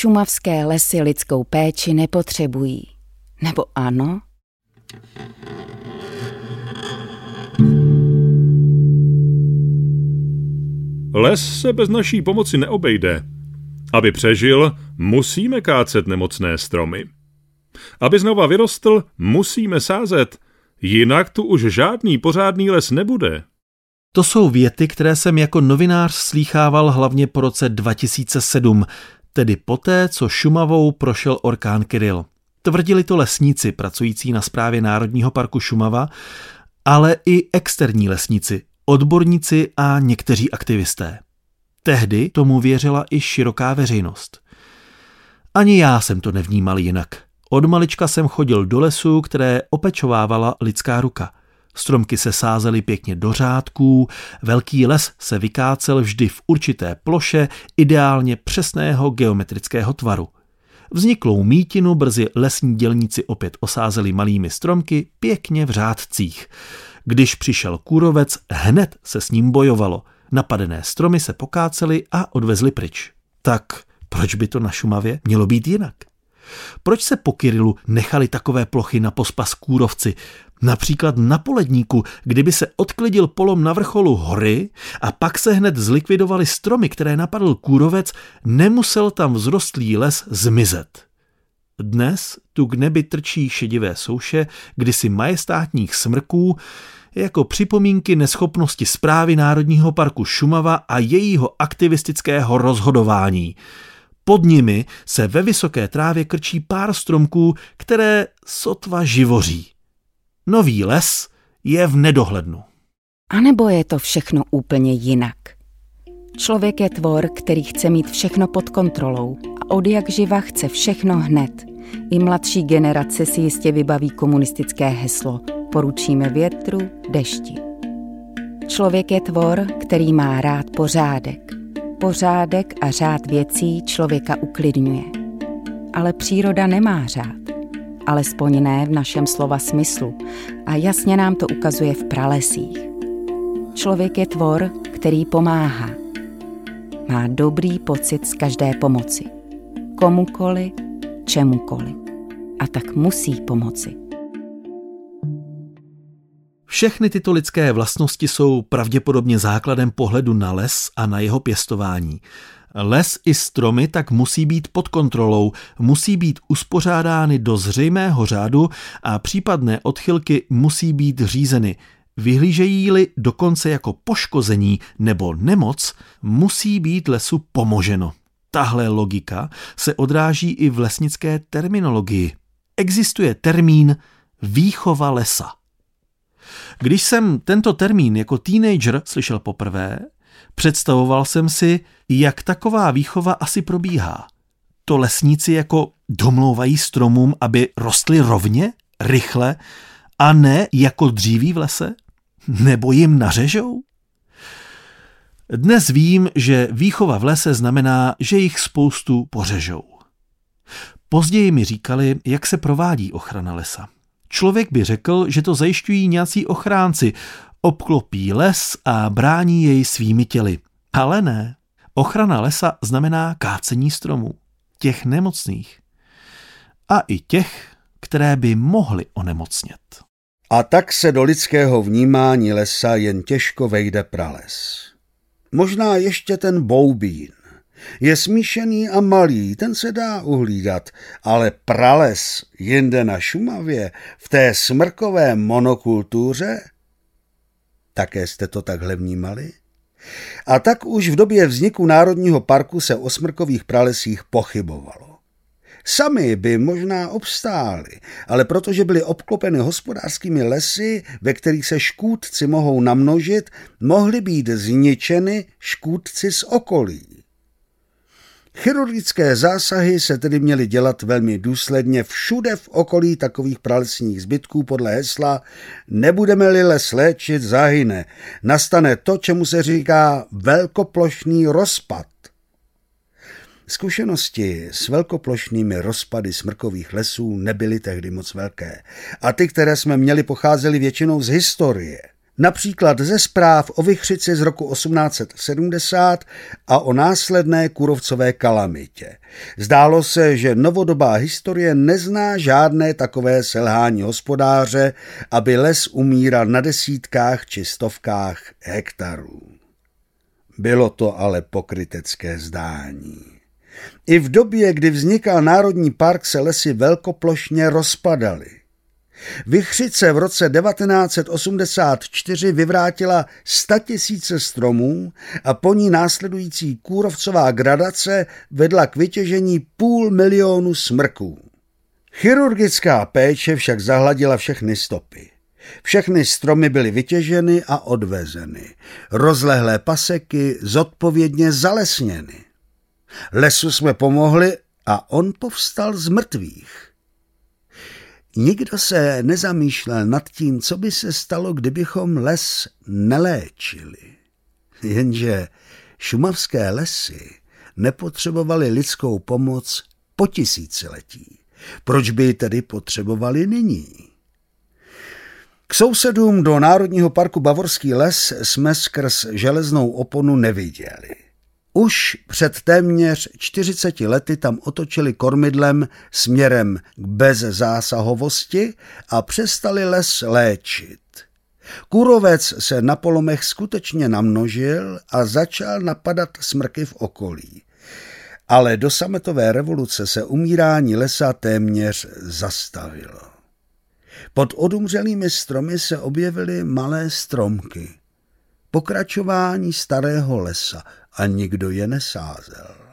Šumavské lesy lidskou péči nepotřebují. Nebo ano? Les se bez naší pomoci neobejde. Aby přežil, musíme kácet nemocné stromy. Aby znova vyrostl, musíme sázet, jinak tu už žádný pořádný les nebude. To jsou věty, které jsem jako novinář slýchával hlavně po roce 2007, tedy poté, co Šumavou prošel orkán Kirill. Tvrdili to lesníci pracující na správě Národního parku Šumava, ale i externí lesníci, odborníci a někteří aktivisté. Tehdy tomu věřila i široká veřejnost. Ani já jsem to nevnímal jinak. Od malička jsem chodil do lesů, které opečovávala lidská ruka. Stromky se sázely pěkně do řádků, velký les se vykácel vždy v určité ploše ideálně přesného geometrického tvaru. Vzniklou mítinu brzy lesní dělníci opět osázeli malými stromky pěkně v řádcích. Když přišel kůrovec, hned se s ním bojovalo. Napadené stromy se pokácely a odvezli pryč. Tak proč by to na Šumavě mělo být jinak? Proč se po Kirilu nechali takové plochy na pospas kůrovci? Například na poledníku, kdyby se odklidil polom na vrcholu hory a pak se hned zlikvidovali stromy, které napadl kůrovec, nemusel tam vzrostlý les zmizet. Dnes tu k nebi trčí šedivé souše, kdysi majestátních smrků, jako připomínky neschopnosti zprávy Národního parku Šumava a jejího aktivistického rozhodování. Pod nimi se ve vysoké trávě krčí pár stromků, které sotva živoří. Nový les je v nedohlednu. A nebo je to všechno úplně jinak? Člověk je tvor, který chce mít všechno pod kontrolou a od jak živa chce všechno hned. I mladší generace si jistě vybaví komunistické heslo Poručíme větru, dešti. Člověk je tvor, který má rád pořádek. Pořádek a řád věcí člověka uklidňuje. Ale příroda nemá řád. Alespoň ne v našem slova smyslu. A jasně nám to ukazuje v pralesích. Člověk je tvor, který pomáhá. Má dobrý pocit z každé pomoci. Komukoli, čemukoli. A tak musí pomoci. Všechny tyto lidské vlastnosti jsou pravděpodobně základem pohledu na les a na jeho pěstování. Les i stromy tak musí být pod kontrolou, musí být uspořádány do zřejmého řádu a případné odchylky musí být řízeny. Vyhlížejí-li dokonce jako poškození nebo nemoc, musí být lesu pomoženo. Tahle logika se odráží i v lesnické terminologii. Existuje termín výchova lesa. Když jsem tento termín jako teenager slyšel poprvé, představoval jsem si, jak taková výchova asi probíhá. To lesníci jako domlouvají stromům, aby rostly rovně, rychle a ne jako dříví v lese? Nebo jim nařežou? Dnes vím, že výchova v lese znamená, že jich spoustu pořežou. Později mi říkali, jak se provádí ochrana lesa. Člověk by řekl, že to zajišťují nějací ochránci, obklopí les a brání jej svými těly. Ale ne. Ochrana lesa znamená kácení stromů. Těch nemocných. A i těch, které by mohly onemocnět. A tak se do lidského vnímání lesa jen těžko vejde prales. Možná ještě ten boubín. Je smíšený a malý, ten se dá uhlídat, ale prales jinde na Šumavě, v té smrkové monokultuře? Také jste to takhle vnímali? A tak už v době vzniku Národního parku se o smrkových pralesích pochybovalo. Sami by možná obstáli, ale protože byly obklopeny hospodářskými lesy, ve kterých se škůdci mohou namnožit, mohly být zničeny škůdci z okolí. Chirurgické zásahy se tedy měly dělat velmi důsledně všude v okolí takových pralesních zbytků podle hesla nebudeme-li les léčit, zahyne. Nastane to, čemu se říká velkoplošný rozpad. Zkušenosti s velkoplošnými rozpady smrkových lesů nebyly tehdy moc velké a ty, které jsme měli, pocházely většinou z historie. Například ze zpráv o Vychřici z roku 1870 a o následné kurovcové kalamitě. Zdálo se, že novodobá historie nezná žádné takové selhání hospodáře, aby les umíral na desítkách či stovkách hektarů. Bylo to ale pokrytecké zdání. I v době, kdy vznikal Národní park, se lesy velkoplošně rozpadaly. Vychřice v roce 1984 vyvrátila tisíce stromů a po ní následující kůrovcová gradace vedla k vytěžení půl milionu smrků. Chirurgická péče však zahladila všechny stopy. Všechny stromy byly vytěženy a odvezeny. Rozlehlé paseky zodpovědně zalesněny. Lesu jsme pomohli a on povstal z mrtvých. Nikdo se nezamýšlel nad tím, co by se stalo, kdybychom les neléčili. Jenže šumavské lesy nepotřebovaly lidskou pomoc po tisíciletí. Proč by ji tedy potřebovali nyní? K sousedům do Národního parku Bavorský les jsme skrz železnou oponu neviděli. Už před téměř 40 lety tam otočili kormidlem směrem k bezzásahovosti a přestali les léčit. Kůrovec se na polomech skutečně namnožil a začal napadat smrky v okolí. Ale do sametové revoluce se umírání lesa téměř zastavilo. Pod odumřelými stromy se objevily malé stromky. Pokračování starého lesa a nikdo je nesázel.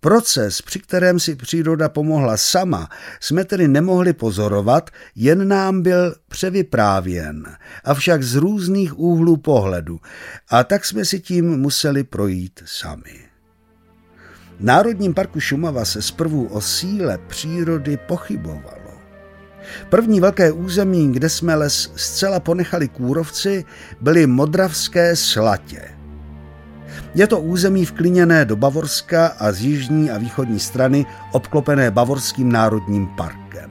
Proces, při kterém si příroda pomohla sama, jsme tedy nemohli pozorovat, jen nám byl převyprávěn, avšak z různých úhlů pohledu, a tak jsme si tím museli projít sami. V Národním parku Šumava se zprvu o síle přírody pochybovalo. První velké území, kde jsme les zcela ponechali kůrovci, byly Modravské slatě – je to území vkliněné do Bavorska a z jižní a východní strany obklopené Bavorským národním parkem.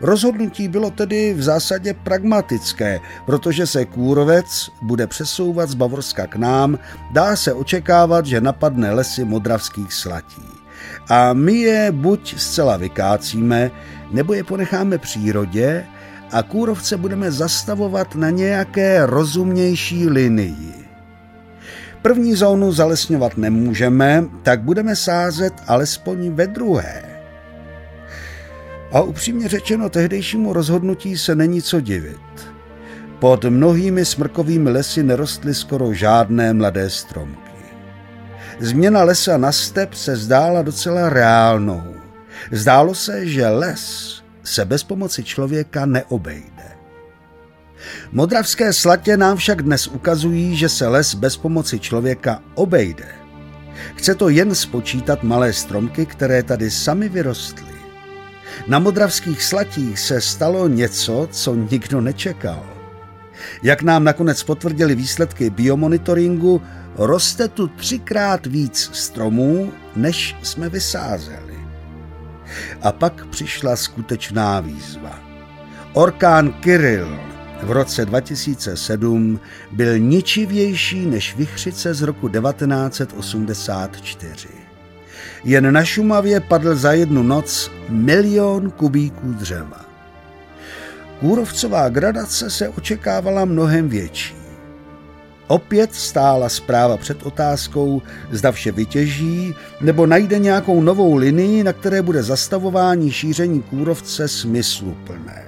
Rozhodnutí bylo tedy v zásadě pragmatické, protože se kůrovec bude přesouvat z Bavorska k nám, dá se očekávat, že napadne lesy modravských slatí. A my je buď zcela vykácíme, nebo je ponecháme přírodě a kůrovce budeme zastavovat na nějaké rozumnější linii. První zónu zalesňovat nemůžeme, tak budeme sázet alespoň ve druhé. A upřímně řečeno, tehdejšímu rozhodnutí se není co divit. Pod mnohými smrkovými lesy nerostly skoro žádné mladé stromky. Změna lesa na step se zdála docela reálnou. Zdálo se, že les se bez pomoci člověka neobejde. Modravské slatě nám však dnes ukazují, že se les bez pomoci člověka obejde. Chce to jen spočítat malé stromky, které tady sami vyrostly. Na modravských slatích se stalo něco, co nikdo nečekal. Jak nám nakonec potvrdili výsledky biomonitoringu, roste tu třikrát víc stromů, než jsme vysázeli. A pak přišla skutečná výzva. Orkán Kirill v roce 2007 byl ničivější než Vychřice z roku 1984. Jen na Šumavě padl za jednu noc milion kubíků dřeva. Kůrovcová gradace se očekávala mnohem větší. Opět stála zpráva před otázkou, zda vše vytěží, nebo najde nějakou novou linii, na které bude zastavování šíření kůrovce smysluplné.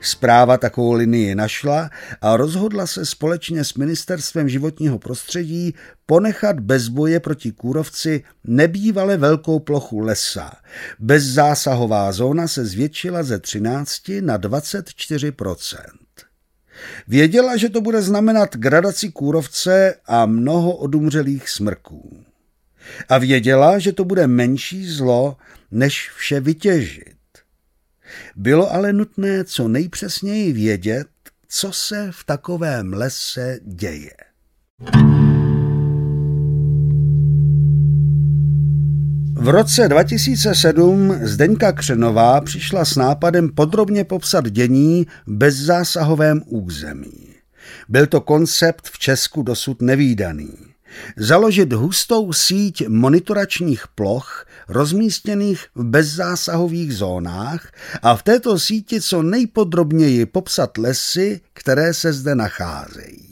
Zpráva takovou linii našla a rozhodla se společně s Ministerstvem životního prostředí ponechat bez boje proti kůrovci nebývale velkou plochu lesa. Bezzásahová zóna se zvětšila ze 13 na 24 Věděla, že to bude znamenat gradaci kůrovce a mnoho odumřelých smrků. A věděla, že to bude menší zlo, než vše vytěžit. Bylo ale nutné co nejpřesněji vědět, co se v takovém lese děje. V roce 2007 Zdeňka Křenová přišla s nápadem podrobně popsat dění v bezzásahovém území. Byl to koncept v Česku dosud nevýdaný. Založit hustou síť monitoračních ploch rozmístěných v bezzásahových zónách a v této síti co nejpodrobněji popsat lesy, které se zde nacházejí.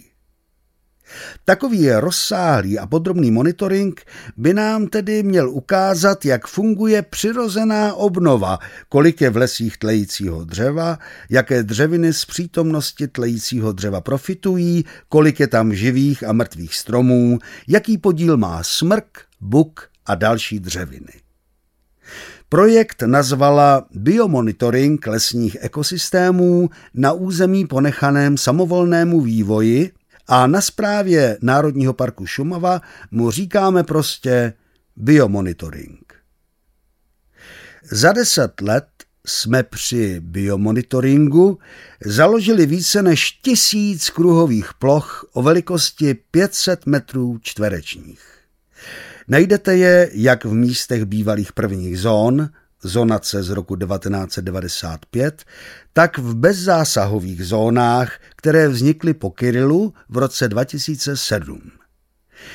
Takový rozsáhlý a podrobný monitoring by nám tedy měl ukázat, jak funguje přirozená obnova, kolik je v lesích tlejícího dřeva, jaké dřeviny z přítomnosti tlejícího dřeva profitují, kolik je tam živých a mrtvých stromů, jaký podíl má smrk, buk a další dřeviny. Projekt nazvala Biomonitoring lesních ekosystémů na území ponechaném samovolnému vývoji a na správě Národního parku Šumava mu říkáme prostě biomonitoring. Za deset let jsme při biomonitoringu založili více než tisíc kruhových ploch o velikosti 500 metrů čtverečních. Najdete je jak v místech bývalých prvních zón, zonace z roku 1995, tak v bezzásahových zónách, které vznikly po Kyrilu v roce 2007.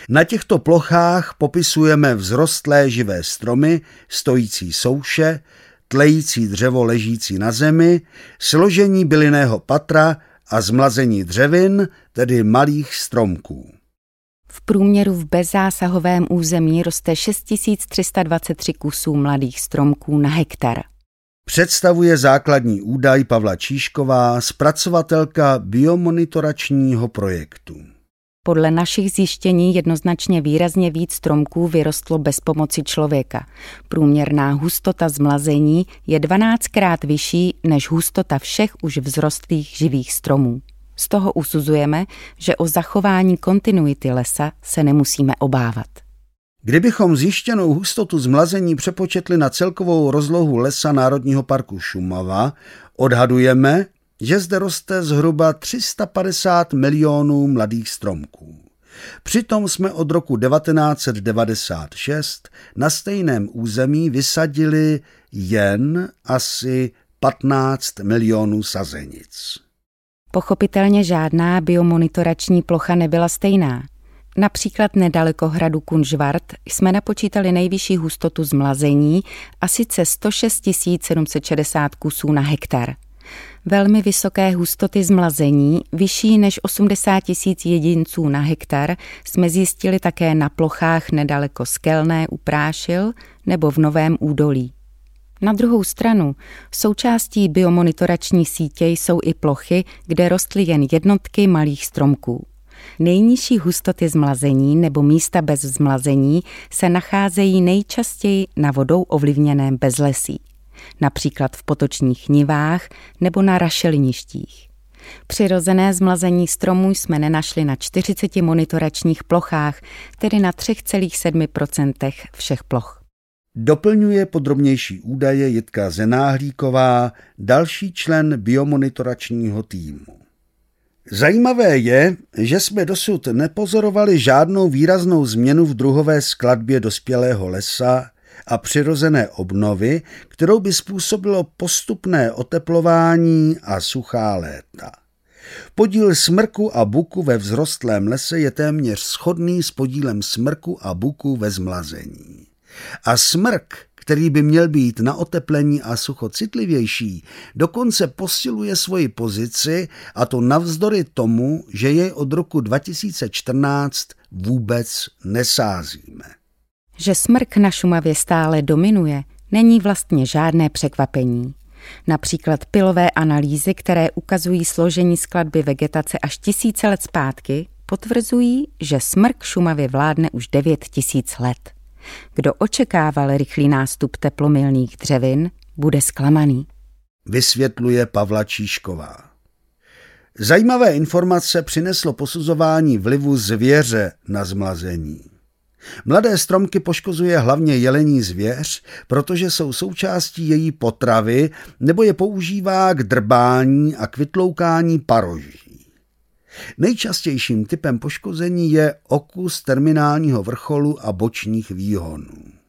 Na těchto plochách popisujeme vzrostlé živé stromy, stojící souše, tlející dřevo ležící na zemi, složení bylinného patra a zmlazení dřevin, tedy malých stromků. V průměru v bezzásahovém území roste 6323 kusů mladých stromků na hektar. Představuje základní údaj Pavla Číšková, zpracovatelka biomonitoračního projektu. Podle našich zjištění jednoznačně výrazně víc stromků vyrostlo bez pomoci člověka. Průměrná hustota zmlazení je 12krát vyšší než hustota všech už vzrostlých živých stromů. Z toho usuzujeme, že o zachování kontinuity lesa se nemusíme obávat. Kdybychom zjištěnou hustotu zmlazení přepočetli na celkovou rozlohu lesa Národního parku Šumava, odhadujeme, že zde roste zhruba 350 milionů mladých stromků. Přitom jsme od roku 1996 na stejném území vysadili jen asi 15 milionů sazenic. Pochopitelně žádná biomonitorační plocha nebyla stejná. Například nedaleko hradu Kunžvart jsme napočítali nejvyšší hustotu zmlazení a sice 106 760 kusů na hektar. Velmi vysoké hustoty zmlazení, vyšší než 80 tisíc jedinců na hektar, jsme zjistili také na plochách nedaleko Skelné u Prášil nebo v Novém údolí. Na druhou stranu, součástí biomonitorační sítě jsou i plochy, kde rostly jen jednotky malých stromků. Nejnižší hustoty zmlazení nebo místa bez zmlazení se nacházejí nejčastěji na vodou ovlivněném bezlesí, například v potočních nivách nebo na rašeliništích. Přirozené zmlazení stromů jsme nenašli na 40 monitoračních plochách, tedy na 3,7% všech ploch. Doplňuje podrobnější údaje Jitka Zenáhlíková, další člen biomonitoračního týmu. Zajímavé je, že jsme dosud nepozorovali žádnou výraznou změnu v druhové skladbě dospělého lesa a přirozené obnovy, kterou by způsobilo postupné oteplování a suchá léta. Podíl smrku a buku ve vzrostlém lese je téměř shodný s podílem smrku a buku ve zmlazení. A smrk, který by měl být na oteplení a sucho citlivější, dokonce posiluje svoji pozici a to navzdory tomu, že jej od roku 2014 vůbec nesázíme. Že smrk na Šumavě stále dominuje, není vlastně žádné překvapení. Například pilové analýzy, které ukazují složení skladby vegetace až tisíce let zpátky, potvrzují, že smrk Šumavě vládne už 9 tisíc let. Kdo očekával rychlý nástup teplomilných dřevin, bude zklamaný. Vysvětluje Pavla Číšková. Zajímavé informace přineslo posuzování vlivu zvěře na zmlazení. Mladé stromky poškozuje hlavně jelení zvěř, protože jsou součástí její potravy nebo je používá k drbání a kvytloukání paroží. Nejčastějším typem poškození je okus terminálního vrcholu a bočních výhonů.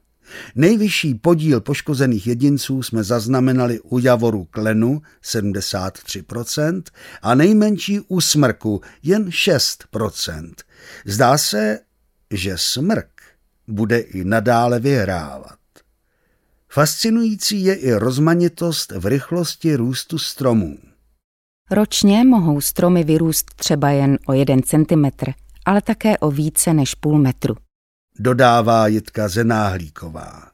Nejvyšší podíl poškozených jedinců jsme zaznamenali u javoru klenu 73% a nejmenší u smrku jen 6%. Zdá se, že smrk bude i nadále vyhrávat. Fascinující je i rozmanitost v rychlosti růstu stromů. Ročně mohou stromy vyrůst třeba jen o jeden centimetr, ale také o více než půl metru. Dodává Jitka Zenáhlíková.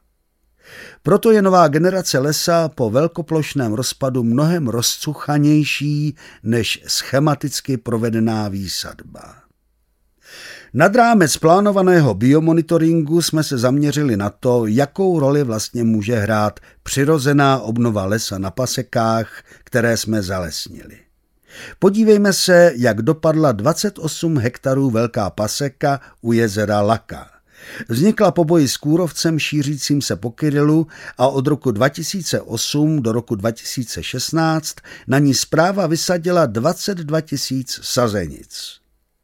Proto je nová generace lesa po velkoplošném rozpadu mnohem rozcuchanější než schematicky provedená výsadba. Nad rámec plánovaného biomonitoringu jsme se zaměřili na to, jakou roli vlastně může hrát přirozená obnova lesa na pasekách, které jsme zalesnili. Podívejme se, jak dopadla 28 hektarů velká paseka u jezera Laka. Vznikla po boji s kůrovcem šířícím se po Kyrilu a od roku 2008 do roku 2016 na ní zpráva vysadila 22 tisíc sazenic.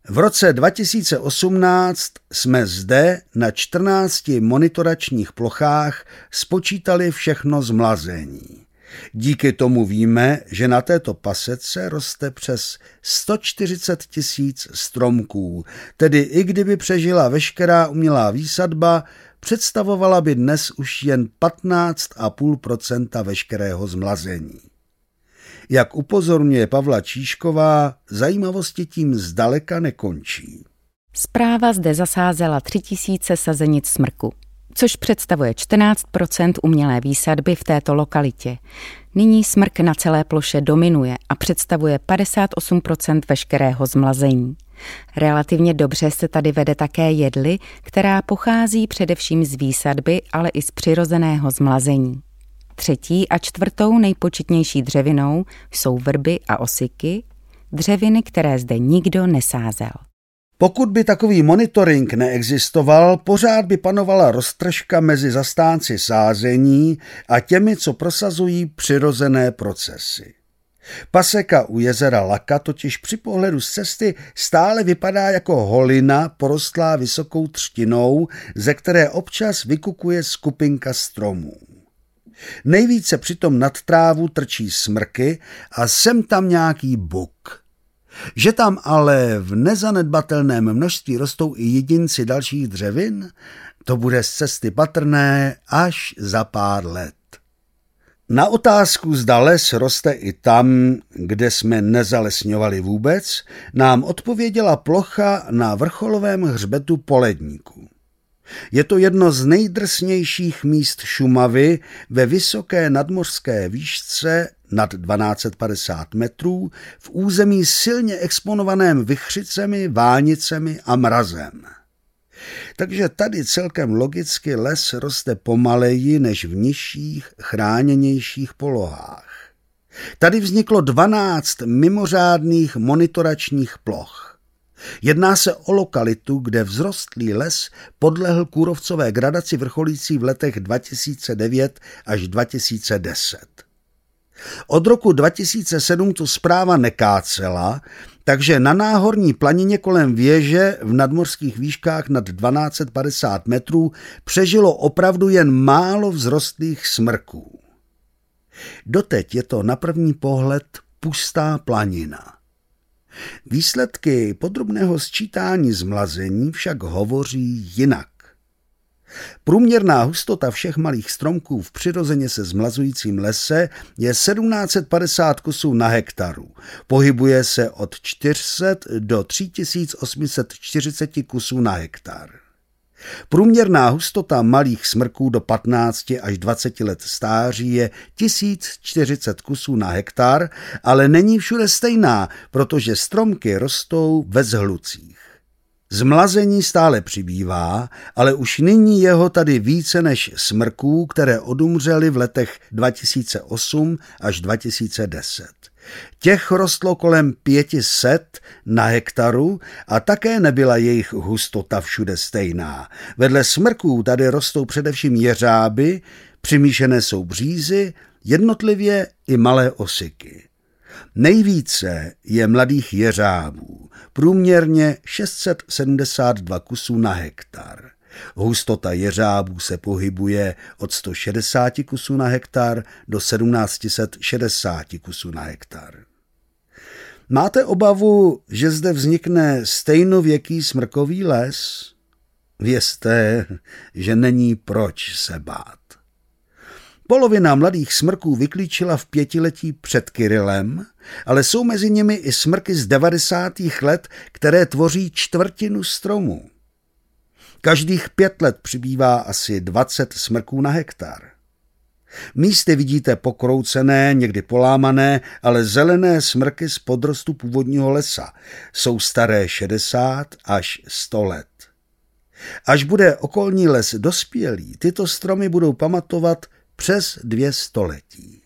V roce 2018 jsme zde na 14 monitoračních plochách spočítali všechno zmlazení. Díky tomu víme, že na této pasece roste přes 140 tisíc stromků, tedy i kdyby přežila veškerá umělá výsadba, představovala by dnes už jen 15,5% veškerého zmlazení. Jak upozorňuje Pavla Číšková, zajímavosti tím zdaleka nekončí. Zpráva zde zasázela 3000 sazenic smrku což představuje 14% umělé výsadby v této lokalitě. Nyní smrk na celé ploše dominuje a představuje 58% veškerého zmlazení. Relativně dobře se tady vede také jedly, která pochází především z výsadby, ale i z přirozeného zmlazení. Třetí a čtvrtou nejpočetnější dřevinou jsou vrby a osiky, dřeviny, které zde nikdo nesázel. Pokud by takový monitoring neexistoval, pořád by panovala roztržka mezi zastánci sázení a těmi, co prosazují přirozené procesy. Paseka u jezera Laka totiž při pohledu z cesty stále vypadá jako holina porostlá vysokou třtinou, ze které občas vykukuje skupinka stromů. Nejvíce přitom nad trávu trčí smrky a sem tam nějaký buk – že tam ale v nezanedbatelném množství rostou i jedinci dalších dřevin, to bude z cesty patrné až za pár let. Na otázku, zda les roste i tam, kde jsme nezalesňovali vůbec, nám odpověděla plocha na vrcholovém hřbetu Poledníku. Je to jedno z nejdrsnějších míst Šumavy ve vysoké nadmořské výšce nad 1250 metrů v území silně exponovaném vychřicemi, vánicemi a mrazem. Takže tady celkem logicky les roste pomaleji než v nižších, chráněnějších polohách. Tady vzniklo 12 mimořádných monitoračních ploch. Jedná se o lokalitu, kde vzrostlý les podlehl kůrovcové gradaci vrcholící v letech 2009 až 2010. Od roku 2007 tu zpráva nekácela, takže na náhorní planině kolem věže v nadmorských výškách nad 1250 metrů přežilo opravdu jen málo vzrostlých smrků. Doteď je to na první pohled pustá planina. Výsledky podrobného sčítání zmlazení však hovoří jinak. Průměrná hustota všech malých stromků v přirozeně se zmlazujícím lese je 1750 kusů na hektaru. Pohybuje se od 400 do 3840 kusů na hektar. Průměrná hustota malých smrků do 15 až 20 let stáří je 1040 kusů na hektar, ale není všude stejná, protože stromky rostou ve zhlucích. Zmlazení stále přibývá, ale už nyní jeho tady více než smrků, které odumřely v letech 2008 až 2010. Těch rostlo kolem 500 na hektaru a také nebyla jejich hustota všude stejná. Vedle smrků tady rostou především jeřáby, přimíšené jsou břízy, jednotlivě i malé osiky. Nejvíce je mladých jeřábů, průměrně 672 kusů na hektar. Hustota jeřábů se pohybuje od 160 kusů na hektar do 1760 kusů na hektar. Máte obavu, že zde vznikne stejnověký smrkový les? Vězte, že není proč se bát. Polovina mladých smrků vyklíčila v pětiletí před Kirilem, ale jsou mezi nimi i smrky z 90. let, které tvoří čtvrtinu stromu. Každých pět let přibývá asi 20 smrků na hektar. Místy vidíte pokroucené, někdy polámané, ale zelené smrky z podrostu původního lesa. Jsou staré 60 až 100 let. Až bude okolní les dospělý, tyto stromy budou pamatovat přes dvě století.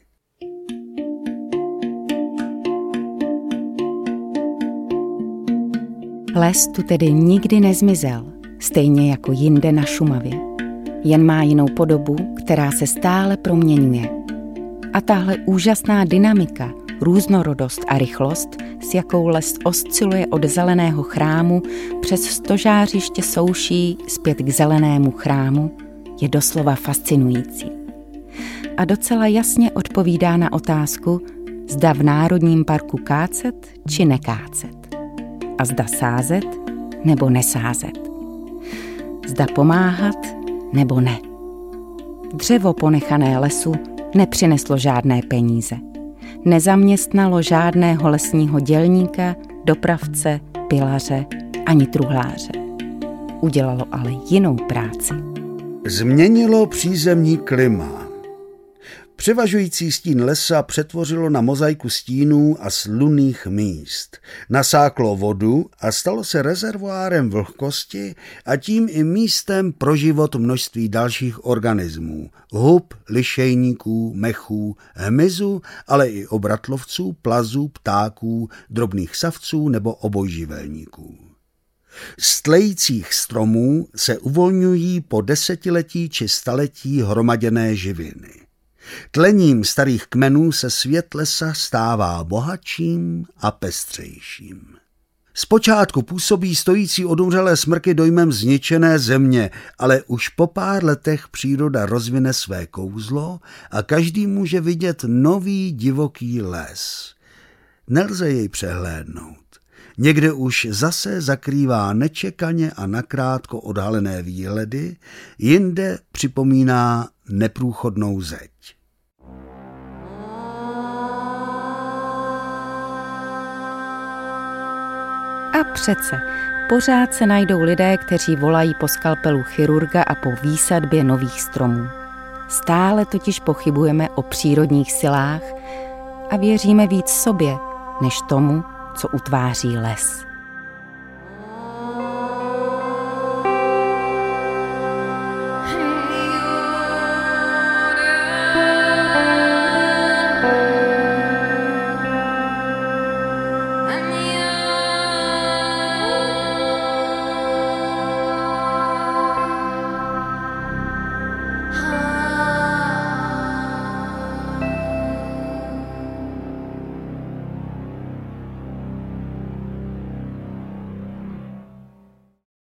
Les tu tedy nikdy nezmizel, stejně jako jinde na Šumavě. Jen má jinou podobu, která se stále proměňuje. A tahle úžasná dynamika, různorodost a rychlost, s jakou les osciluje od zeleného chrámu přes stožářiště souší zpět k zelenému chrámu, je doslova fascinující. A docela jasně odpovídá na otázku, zda v Národním parku kácet či nekácet. A zda sázet nebo nesázet. Zda pomáhat nebo ne. Dřevo ponechané lesu nepřineslo žádné peníze. Nezaměstnalo žádného lesního dělníka, dopravce, pilaře ani truhláře. Udělalo ale jinou práci. Změnilo přízemní klima. Převažující stín lesa přetvořilo na mozaiku stínů a slunných míst. Nasáklo vodu a stalo se rezervoárem vlhkosti a tím i místem pro život množství dalších organismů. Hub, lišejníků, mechů, hmyzu, ale i obratlovců, plazů, ptáků, drobných savců nebo obojživelníků. Z tlejících stromů se uvolňují po desetiletí či staletí hromaděné živiny. Tlením starých kmenů se svět lesa stává bohatším a pestřejším. Zpočátku působí stojící odumřelé smrky dojmem zničené země, ale už po pár letech příroda rozvine své kouzlo a každý může vidět nový divoký les. Nelze jej přehlédnout. Někde už zase zakrývá nečekaně a nakrátko odhalené výhledy, jinde připomíná neprůchodnou zeď. A přece, pořád se najdou lidé, kteří volají po skalpelu chirurga a po výsadbě nových stromů. Stále totiž pochybujeme o přírodních silách a věříme víc sobě, než tomu, co utváří les.